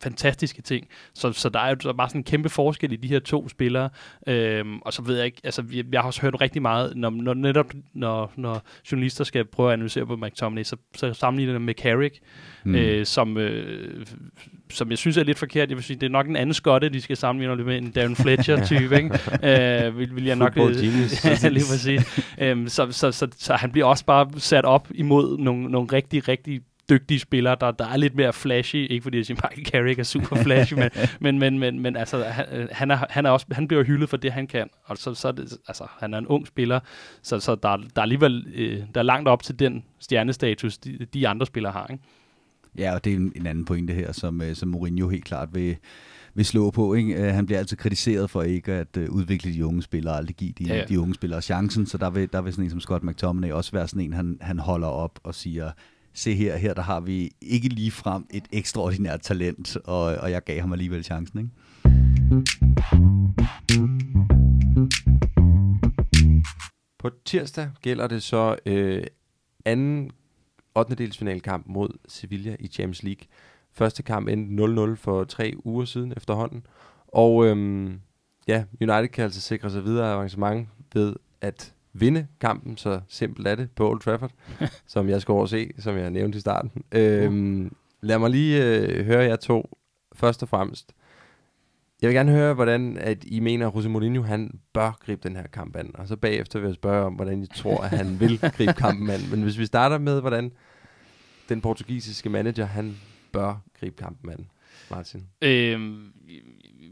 fantastiske ting. Så, så der er jo bare sådan en kæmpe forskel i de her to spillere. Øhm, og så ved jeg ikke, altså jeg, jeg har også hørt rigtig meget, når, når netop når, når journalister skal prøve at analysere på McTominay, så, så sammenligner det med Carrick, mm. øh, som, øh, som jeg synes er lidt forkert. Jeg vil sige, det er nok en anden skotte, de skal sammenligne med en Darren Fletcher-type, ikke? Øh, vil, vil jeg nok... Football genius. ja, lige præcis. øhm, så, så, så, så, han bliver også bare sat op imod nogle, nogle rigtig, rigtig dygtige spillere, der, der er lidt mere flashy. Ikke fordi jeg siger, Michael Carrick er super flashy, men, men, men, men, men altså, han, han, er, han, er også, han bliver hyldet for det, han kan. Og så, så er det, altså, han er en ung spiller, så, så der, der er alligevel øh, der er langt op til den stjernestatus, de, de andre spillere har. Ikke? Ja, og det er en, en anden pointe her, som, øh, som Mourinho helt klart vil, vil slå på. Ikke? Uh, han bliver altid kritiseret for ikke at uh, udvikle de unge spillere, aldrig give de, ja, ja. de unge spillere chancen, så der vil, der vil sådan en som Scott McTominay også være sådan en, han, han holder op og siger, se her, her der har vi ikke lige frem et ekstraordinært talent, og, og jeg gav ham alligevel chancen. Ikke? På tirsdag gælder det så øh, anden 8. delsfinalkamp mod Sevilla i Champions League. Første kamp endte 0-0 for tre uger siden efterhånden. Og øhm, ja, United kan altså sikre sig videre avancement ved at vinde kampen, så simpelt er det, på Old Trafford, som jeg skal overse, som jeg nævnte i starten. Øhm, lad mig lige øh, høre jer to, først og fremmest. Jeg vil gerne høre, hvordan at I mener, at Jose Mourinho han bør gribe den her kamp an. Og så bagefter vil jeg spørge om, hvordan I tror, at han vil gribe kampen an. Men hvis vi starter med, hvordan den portugisiske manager, han bør gribe kampen an. Martin. Øhm,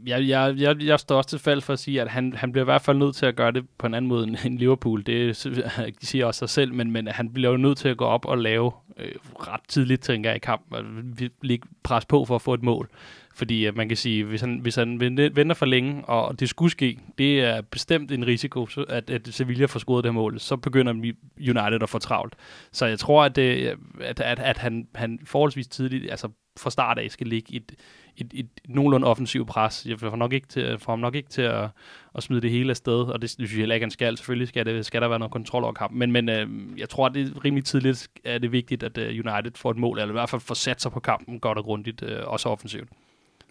jeg, jeg, jeg, jeg står også til fald for at sige, at han, han bliver i hvert fald nødt til at gøre det på en anden måde end Liverpool. Det de siger også sig selv, men, men han bliver jo nødt til at gå op og lave øh, ret tidligt, tænker jeg, i kampen, og ligge pres på for at få et mål. Fordi at man kan sige, hvis han, hvis han venter for længe, og det skulle ske, det er bestemt en risiko, at, at Sevilla får scoret det her mål, så begynder United at få travlt. Så jeg tror, at, det, at, at, at han, han forholdsvis tidligt, altså fra start af, skal ligge et, et, et, et nogenlunde offensivt pres. Jeg får, nok ikke til, får ham nok ikke til at, at smide det hele af sted, og det synes jeg heller ikke, han skal. Selvfølgelig skal, det, skal der være noget kontrol over kampen, men, men øh, jeg tror, at det er rimelig tidligt er det vigtigt, at øh, United får et mål, eller i hvert fald får sat sig på kampen godt og grundigt, øh, også offensivt.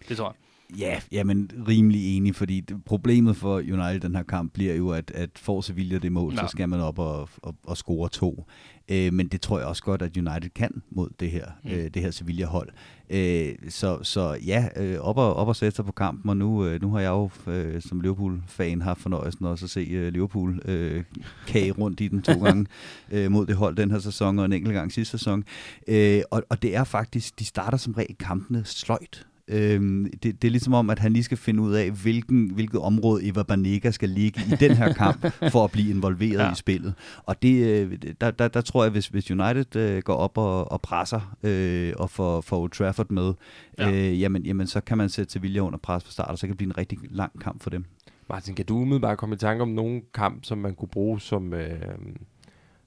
Det tror jeg. Ja, jamen rimelig enig, fordi det, problemet for United den her kamp bliver jo, at, at får Sevilla det mål, ja. så skal man op og, og, og score to. Øh, men det tror jeg også godt, at United kan mod det her, mm. øh, det her Sevilla-hold. Øh, så, så ja, øh, op, og, op og sætte sig på kampen, og nu, øh, nu har jeg jo øh, som Liverpool-fan haft fornøjelsen også at se øh, Liverpool øh, kage rundt i den to gange øh, mod det hold den her sæson, og en enkelt gang sidste sæson. Øh, og, og det er faktisk, de starter som regel kampene sløjt. Øhm, det, det er ligesom om, at han lige skal finde ud af, hvilken, hvilket område Eva Banega skal ligge i den her kamp, for at blive involveret ja. i spillet. Og det, øh, der, der, der tror jeg, hvis, hvis United øh, går op og, og presser øh, og får, får Old Trafford med, ja. øh, jamen, jamen, så kan man sætte Sevilla under pres fra start, og så kan det blive en rigtig lang kamp for dem. Martin, kan du umiddelbart komme i tanke om nogen kamp, som man kunne bruge som... Øh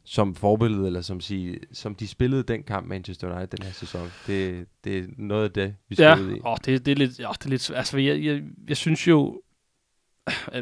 som forbillede, eller som, sige, som de spillede den kamp Manchester United den her sæson. Det, det er noget af det, vi skal ja, ud i. Åh, det, det, er lidt, ja, det er lidt altså, jeg, jeg, jeg synes jo,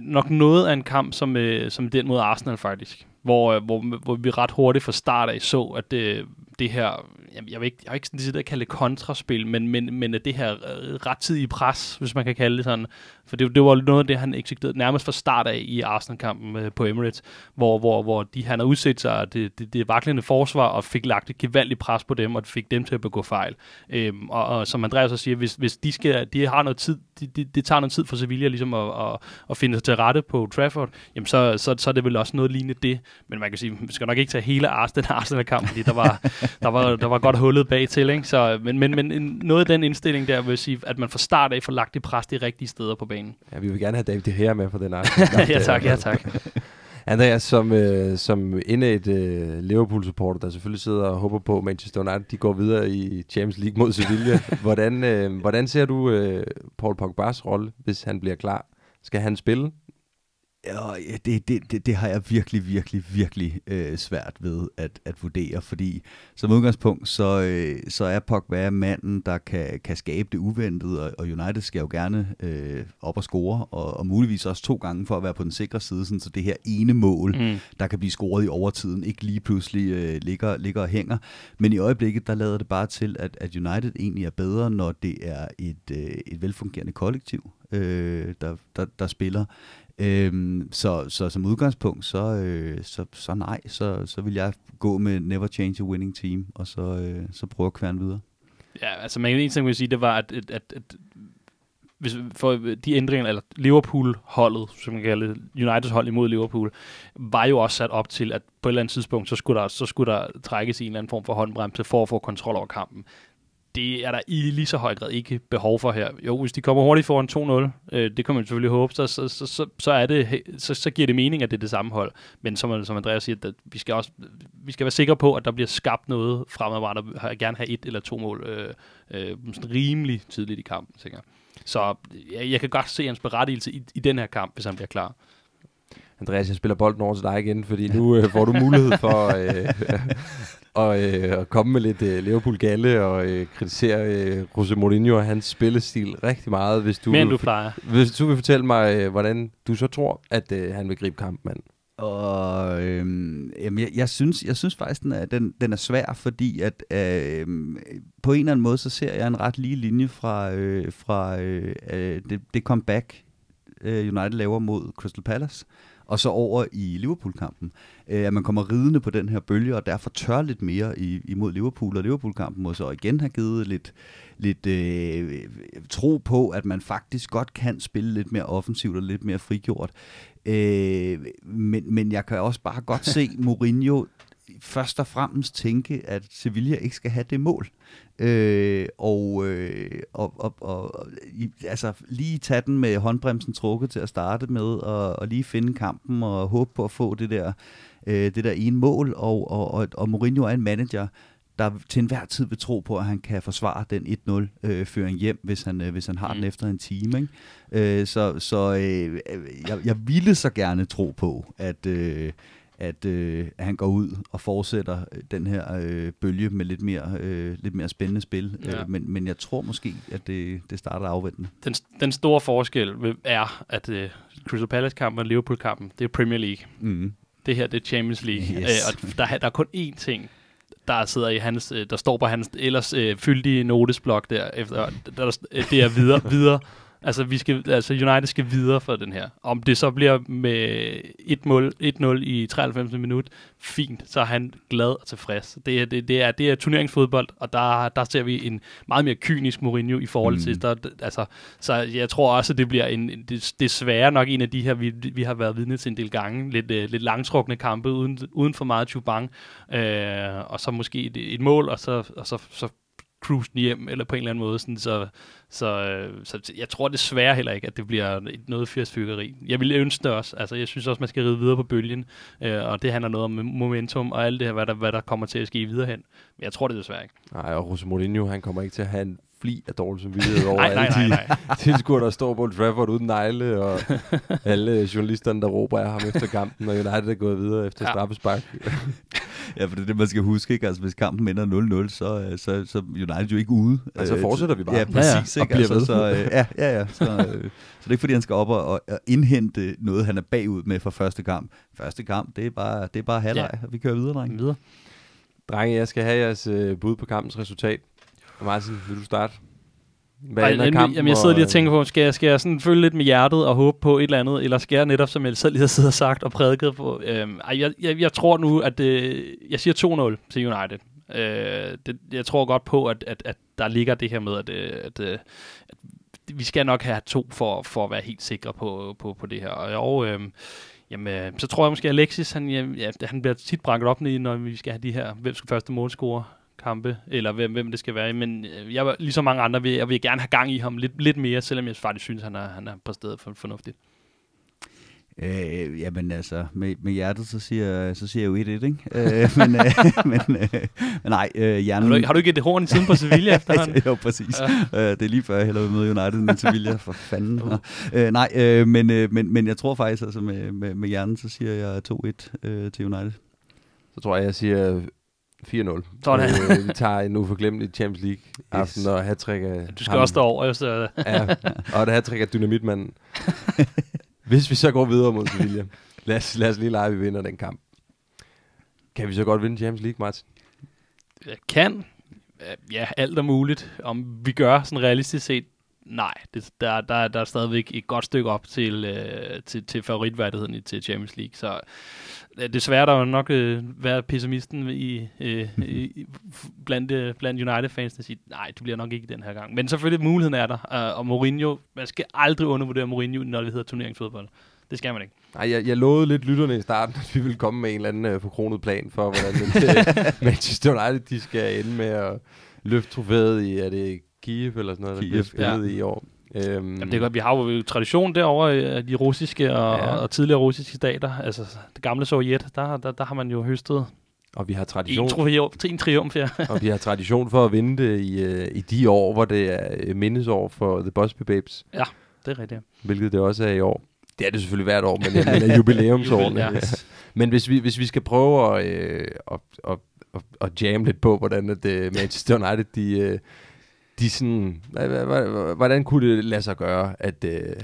nok noget af en kamp som, øh, som den mod Arsenal faktisk, hvor, øh, hvor, hvor vi ret hurtigt fra start af så, at det, det her, jeg, jeg vil ikke, jeg vil ikke sådan at kalde det kontraspil, men, men, men det her øh, rettidige pres, hvis man kan kalde det sådan, for det, det var noget af det, han eksekverede nærmest fra start af i Arsenal-kampen øh, på Emirates, hvor, hvor, hvor de, han har udsat sig det, det, det vaklende forsvar og fik lagt et gevaldigt pres på dem, og fik dem til at begå fejl. Øhm, og, og, som Andreas så siger, hvis, hvis de, skal, de har noget tid, det de, de tager noget tid for Sevilla ligesom at, at, at finde sig til rette på Trafford, jamen så, så, så er det vel også noget lignende det. Men man kan sige, vi skal nok ikke tage hele Arsenal, Arsenal-kamp, fordi der var, der var, der var godt hullet bag til, ikke? Så, men, men, men noget af den indstilling der vil sige, at man fra start af får lagt det pres de rigtige steder på banen. Ja, vi vil gerne have David Gea med på den Arsenal. ja tak, ja tak. Andreas, som, øh, som et øh, Liverpool-supporter, der selvfølgelig sidder og håber på, at Manchester United de går videre i Champions League mod Sevilla. hvordan, øh, hvordan ser du øh, Paul Pogba's rolle, hvis han bliver klar? Skal han spille? Ja, det, det, det, det har jeg virkelig, virkelig, virkelig øh, svært ved at, at vurdere, fordi som udgangspunkt, så, øh, så er Pogba manden, der kan, kan skabe det uventede, og, og United skal jo gerne øh, op og score, og, og muligvis også to gange for at være på den sikre side, sådan, så det her ene mål, mm. der kan blive scoret i overtiden, ikke lige pludselig øh, ligger, ligger og hænger. Men i øjeblikket, der lader det bare til, at, at United egentlig er bedre, når det er et, øh, et velfungerende kollektiv, øh, der, der, der spiller. Øhm, så, så som udgangspunkt, så, øh, så, så nej, så, så vil jeg gå med never change a winning team, og så, øh, så prøve at kværne videre. Ja, altså man en ting, vil sige, det var, at, at, at, at hvis, for de ændringer, eller Liverpool-holdet, som man kalder Uniteds hold imod Liverpool, var jo også sat op til, at på et eller andet tidspunkt, så skulle der, så skulle der trækkes i en eller anden form for håndbremse for at få kontrol over kampen det er der i lige så høj grad ikke behov for her. Jo, hvis de kommer hurtigt foran 2-0, øh, det kan man selvfølgelig håbe, så, så, så, så, er det, så, så giver det mening, at det er det samme hold. Men som, som Andreas siger, at vi skal også vi skal være sikre på, at der bliver skabt noget fremadrettet, og gerne have et eller to mål øh, øh, rimelig tidligt i kampen, tænker jeg. Så jeg, jeg kan godt se hans berettigelse i, i den her kamp, hvis han bliver klar. Andreas, jeg spiller bolden over til dig igen, fordi nu øh, får du mulighed for øh, og, øh, at komme med lidt øh, Liverpool-galle og øh, kritisere øh, Jose Mourinho og hans spillestil rigtig meget. Hvis du Men du plejer. Hvis du vil fortælle mig, øh, hvordan du så tror, at øh, han vil gribe kampen an. Og øhm, jamen, jeg, jeg, synes, jeg synes faktisk, den er, den, den er svær, fordi at øh, på en eller anden måde, så ser jeg en ret lige linje fra, øh, fra øh, det, det comeback, øh, United laver mod Crystal Palace og så over i Liverpool-kampen. Øh, at man kommer ridende på den her bølge, og derfor tør lidt mere i, imod Liverpool, og Liverpool-kampen må så igen have givet lidt, lidt øh, tro på, at man faktisk godt kan spille lidt mere offensivt og lidt mere frigjort. Øh, men, men jeg kan også bare godt se Mourinho først og fremmest tænke, at Sevilla ikke skal have det mål. Øh, og, øh, og, og, og i, altså lige tage den med håndbremsen trukket til at starte med, og, og lige finde kampen og håbe på at få det der, øh, det der ene mål. Og, og, og, og Mourinho er en manager, der til enhver tid vil tro på, at han kan forsvare den 1-0-føring øh, hjem, hvis han, øh, hvis han har mm. den efter en time. Ikke? Øh, så så øh, jeg, jeg ville så gerne tro på, at... Øh, at, øh, at han går ud og fortsætter øh, den her øh, bølge med lidt mere, øh, lidt mere spændende spil. Ja. Øh, men, men jeg tror måske, at det, det starter afventende. Den, den store forskel er, at øh, Crystal Palace-kampen og Liverpool-kampen, det er Premier League. Mm. Det her, det er Champions League. Yes. Øh, og der, der er kun én ting, der sidder i hans, øh, der står på hans ellers øh, fyldige notesblok der, efter, der, der, det er videre, videre Altså, vi skal, altså United skal videre for den her. Om det så bliver med 1-0 i 93. minut, fint, så er han glad og tilfreds. Det er, det, det er, det er turneringsfodbold, og der, der ser vi en meget mere kynisk Mourinho i forhold til, mm. der, altså, så jeg tror også, at det bliver en, det, desværre nok en af de her, vi, vi har været vidne til en del gange, lidt, uh, lidt langtrukne kampe, uden, uden for meget chubang, uh, og så måske et, et mål, og så, og så, så cruise hjem, eller på en eller anden måde. Sådan, så, så, øh, så jeg tror desværre heller ikke, at det bliver noget fyrsfyggeri. Jeg vil ønske det også. Altså, jeg synes også, man skal ride videre på bølgen, øh, og det handler noget om momentum og alt det her, hvad der, hvad der kommer til at ske videre hen. Men jeg tror det desværre ikke. Nej, og Jose Mourinho, han kommer ikke til at have en fli af dårlig samvittighed over nej, nej, alle nej, de tilskuere, der står på Trafford uden negle, og alle journalisterne, der råber af ham efter kampen, og United er gået videre efter ja. straffespark. Ja, for det er det, man skal huske, ikke? Altså, hvis kampen ender 0-0, så, øh, så, så United jo ikke ude. Altså fortsætter vi bare. Ja, præcis. Ja, ja. Ikke? Altså, så, øh, ja, ja, ja. Så, øh, så det er ikke, fordi han skal op og, og, og indhente noget, han er bagud med fra første kamp. Første kamp, det er bare, det er bare halvleg, ja. vi kører videre, drenge. Videre. Drenge, jeg skal have jeres øh, bud på kampens resultat. Martin, vil du starte? Hvad Ej, kampen, jamen, jeg sidder lige og tænker på, skal jeg, skal jeg sådan følge lidt med hjertet og håbe på et eller andet, eller skal jeg netop, som jeg selv lige har siddet og sagt og prædiket på? Øhm, ej, jeg, jeg, jeg tror nu, at det, jeg siger 2-0 til United. Øh, det, jeg tror godt på, at, at, at der ligger det her med, at, øh, at, at, at vi skal nok have to for, for at være helt sikre på, på, på det her. Og øh, jamen, så tror jeg måske, at Alexis, han, ja, han bliver tit brændt op, når vi skal have de her, hvem skal første målscore kampe, eller hvem, hvem det skal være. Men øh, jeg, ligesom mange andre, vil, jeg vil gerne have gang i ham lidt, lidt mere, selvom jeg faktisk synes, han er, han er præsteret for, fornuftigt. Øh, jamen altså, med, med hjertet, så siger, så siger jeg jo 1-1, ikke? øh, men, øh, men, øh, men nej, øh, hjernen... Har du, har du ikke et horn i tiden på Sevilla efterhånden? jo, præcis. Ja. Øh, det er lige før, jeg hellere vil møde United end Sevilla, for fanden. Uh. Øh, nej, øh, men, øh, men, men jeg tror faktisk, altså med, med, med hjernen, så siger jeg 2-1 øh, til United. Så tror jeg, jeg siger 4-0. Sådan. Øh, vi tager en uforglemmelig Champions League aften, yes. og hat af Du skal ham. også stå over. Så. ja, og det hat af dynamitmanden. Hvis vi så går videre mod Sevilla, lad os, lad os lige lege, at vi vinder den kamp. Kan vi så godt vinde Champions League, Martin? Jeg kan. Ja, alt er muligt. Om vi gør sådan realistisk set, nej. Det, der, der, der er stadigvæk et godt stykke op til, øh, til, til favoritværdigheden til Champions League. Så desværre der jo nok øh, være pessimisten i, øh, i, blandt, øh, blandt United-fans, der siger, nej, det bliver nok ikke den her gang. Men selvfølgelig, muligheden er der. Uh, og Mourinho, man skal aldrig undervurdere Mourinho, når det hedder turneringsfodbold. Det skal man ikke. Nej, jeg, jeg lovede lidt lytterne i starten, at vi ville komme med en eller anden uh, forkronet plan for, hvordan Manchester United de skal ende med at løfte trofæet i, er det Kiev eller sådan noget, Kiev, der bliver spillet ja. i år. Øhm, Jamen det er godt, vi har jo tradition derovre, de russiske og, ja. og tidligere russiske stater, altså det gamle Sovjet, der, der, der har man jo høstet og vi har tradition en, triumf, en triumf, ja. og vi har tradition for at vinde det i, uh, i de år, hvor det er øh, mindesår for The Busby Babes. Ja, det er rigtigt. Hvilket det også er i år. Det er det selvfølgelig hvert år, men jeg mener jubilæumsårene. ja. Men hvis vi, hvis vi skal prøve at, øh, at, at, at, at jamme lidt på, hvordan det Manchester United de, øh, de sådan, hvordan kunne det lade sig gøre, at, øh,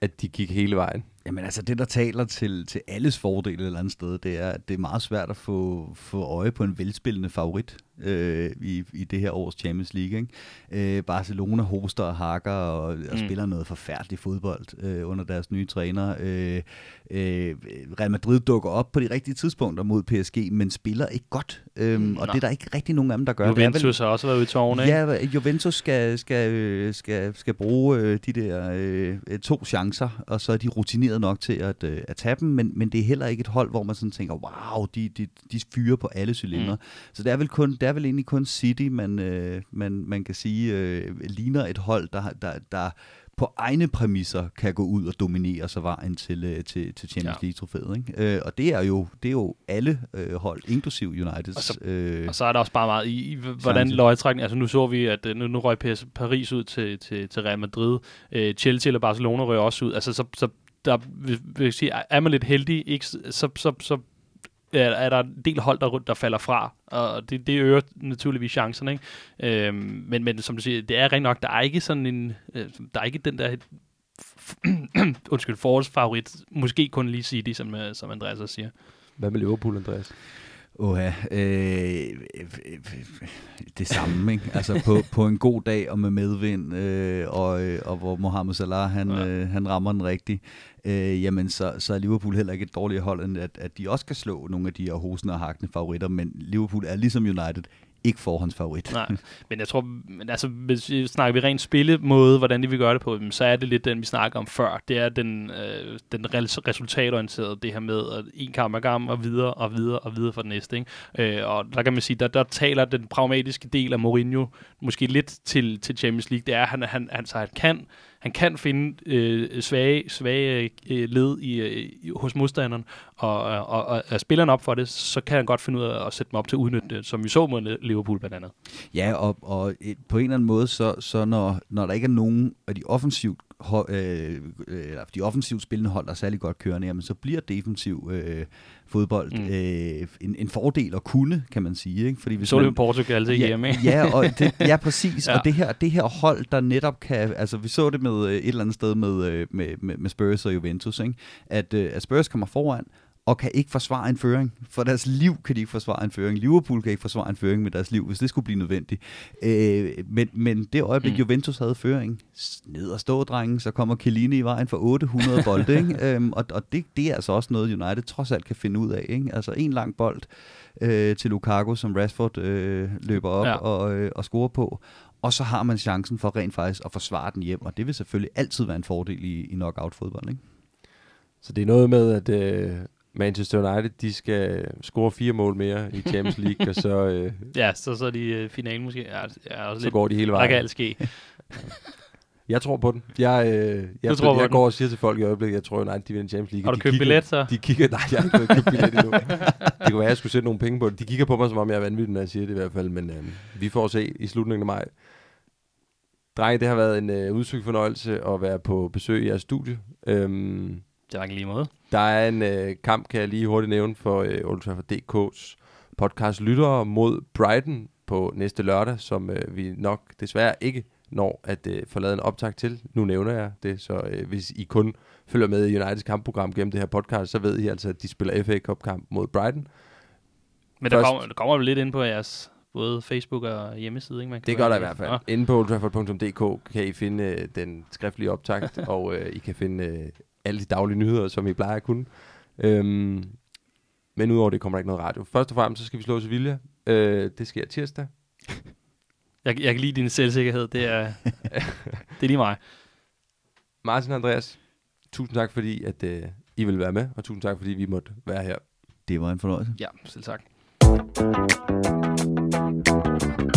at de gik hele vejen? Jamen altså, det der taler til, til alles fordel et eller andet sted, det er, at det er meget svært at få, få øje på en velspillende favorit øh, i, i det her års Champions League. Ikke? Øh, Barcelona hoster og hakker og, og mm. spiller noget forfærdeligt fodbold øh, under deres nye træner. Øh, øh, Real Madrid dukker op på de rigtige tidspunkter mod PSG, men spiller ikke godt. Mm, og det er der ikke rigtig nogen af dem, der gør. Juventus har også været ude i tårne, ikke? Ja, Juventus skal, skal, skal, skal bruge øh, de der øh, to chancer, og så er de rutineret nok til at, øh, at tage dem, men, men det er heller ikke et hold, hvor man sådan tænker, wow, de, de, de fyrer på alle cylindre. Mm. Så det er vel kun, det er vel egentlig kun City, man, øh, man, man kan sige, øh, ligner et hold, der, der, der på egne præmisser kan gå ud og dominere sig vejen til, øh, til, til Champions. League-trofæet. Ikke? Øh, og det er, jo, det er jo alle øh, hold, inklusiv United. Og så, øh, og så er der også bare meget i, i hvordan løjetrækning, altså nu så vi, at øh, nu, nu røg PS Paris ud til, til, til Real Madrid, øh, Chelsea eller Barcelona røg også ud, altså så, så der vil, vil sige, er man lidt heldig, ikke, så, så, så er, er der en del hold, der, der falder fra, og det, det øger naturligvis chancerne. Ikke? Øhm, men, men som du siger, det er rent nok, der er ikke sådan en, øh, der er ikke den der undskyld, forårsfavorit, måske kun lige City, som, øh, som Andreas også siger. Hvad med Liverpool, Andreas? Oha, øh, det samme, ikke? Altså på, på en god dag og med medvind, øh, og, øh, og hvor Mohamed Salah, han, ja. øh, han rammer den rigtigt, øh, jamen så, så er Liverpool heller ikke et dårligt hold, end at, at de også kan slå nogle af de her hosende og hakkende favoritter, men Liverpool er ligesom United ikke forhåndsfavorit. Nej, men jeg tror, men altså, hvis vi snakker vi rent spillemåde, hvordan de vil gøre det på, så er det lidt den, vi snakker om før. Det er den, øh, den resultatorienterede, det her med at en kamp ad gang og videre og videre og videre for den næste. Ikke? Øh, og der kan man sige, der, der taler den pragmatiske del af Mourinho måske lidt til, til Champions League. Det er, at han, han, han, så han kan han kan finde øh, svage, svage øh, led i, øh, hos modstanderen, og, og, og, og er spilleren op for det, så kan han godt finde ud af at sætte dem op til at udnytte det, som vi så mod Liverpool blandt andet. Ja, og, og øh, på en eller anden måde, så, så når, når der ikke er nogen af de offensivt øh, øh, de offensivt spillende hold, der er særlig godt kørende, jamen, så bliver defensiv øh, fodbold mm. øh, en, en fordel at kunne, kan man sige. Ikke? Fordi hvis så man, det Portugal til ja, hjemme, ja, og det, ja, præcis. ja. Og det her, det her hold, der netop kan... Altså, vi så det med øh, et eller andet sted med, øh, med, med, med Spurs og Juventus, ikke? At, at Spurs kommer foran, og kan ikke forsvare en føring. For deres liv kan de ikke forsvare en føring. Liverpool kan ikke forsvare en føring med deres liv, hvis det skulle blive nødvendigt. Øh, men, men det øjeblik, mm. Juventus havde føring, ned og stå, drengen, så kommer Chiellini i vejen for 800 bolde. Ikke? øhm, og og det, det er altså også noget, United trods alt kan finde ud af. Ikke? Altså en lang bold øh, til Lukaku, som Rashford øh, løber op ja. og, øh, og scorer på. Og så har man chancen for rent faktisk at forsvare den hjem, og det vil selvfølgelig altid være en fordel i, i knockout-fodbold. Ikke? Så det er noget med, at øh, Manchester United, de skal score fire mål mere i Champions League, og så... Øh, ja, så, så er de uh, finalen måske. Ja, ja, også så lidt, går de hele vejen. Der kan alt ske. Jeg tror på den. Jeg, øh, jeg, tror, jeg, jeg går og siger til folk i øjeblikket, jeg tror United, de vinder Champions League. Har du købt billet så? De kigger, nej, jeg har ikke købt billet endnu. det kunne være, at jeg skulle sætte nogle penge på det. De kigger på mig, som om jeg er vanvittig, når jeg siger det i hvert fald, men øh, vi får se i slutningen af maj. Drenge, det har været en øh, udsøgt fornøjelse at være på besøg i jeres studie. Øhm, det var ikke lige måde. Der er en øh, kamp, kan jeg lige hurtigt nævne, for øh, Old Trafford DK's podcast lyttere mod Brighton på næste lørdag, som øh, vi nok desværre ikke når at øh, få lavet en optag til. Nu nævner jeg det, så øh, hvis I kun følger med i Uniteds kampprogram gennem det her podcast, så ved I altså, at de spiller FA Cup-kamp mod Brighton. Men der kommer, der kommer lidt ind på jeres både Facebook og hjemmeside, ikke? Man kan det gør der i hvert fald. Ja. Inde på oldtrafford.dk kan I finde øh, den skriftlige optakt, og øh, I kan finde øh, alle de daglige nyheder, som I plejer at kunne. Øhm, men udover det kommer der ikke noget radio. Først og fremmest så skal vi slå Sevilla. Øh, det sker tirsdag. Jeg, jeg kan lide din selvsikkerhed. Det er, det er lige mig. Martin og Andreas, tusind tak, fordi at, øh, I vil være med, og tusind tak, fordi vi måtte være her. Det var en fornøjelse. Ja, selv tak. フフフ。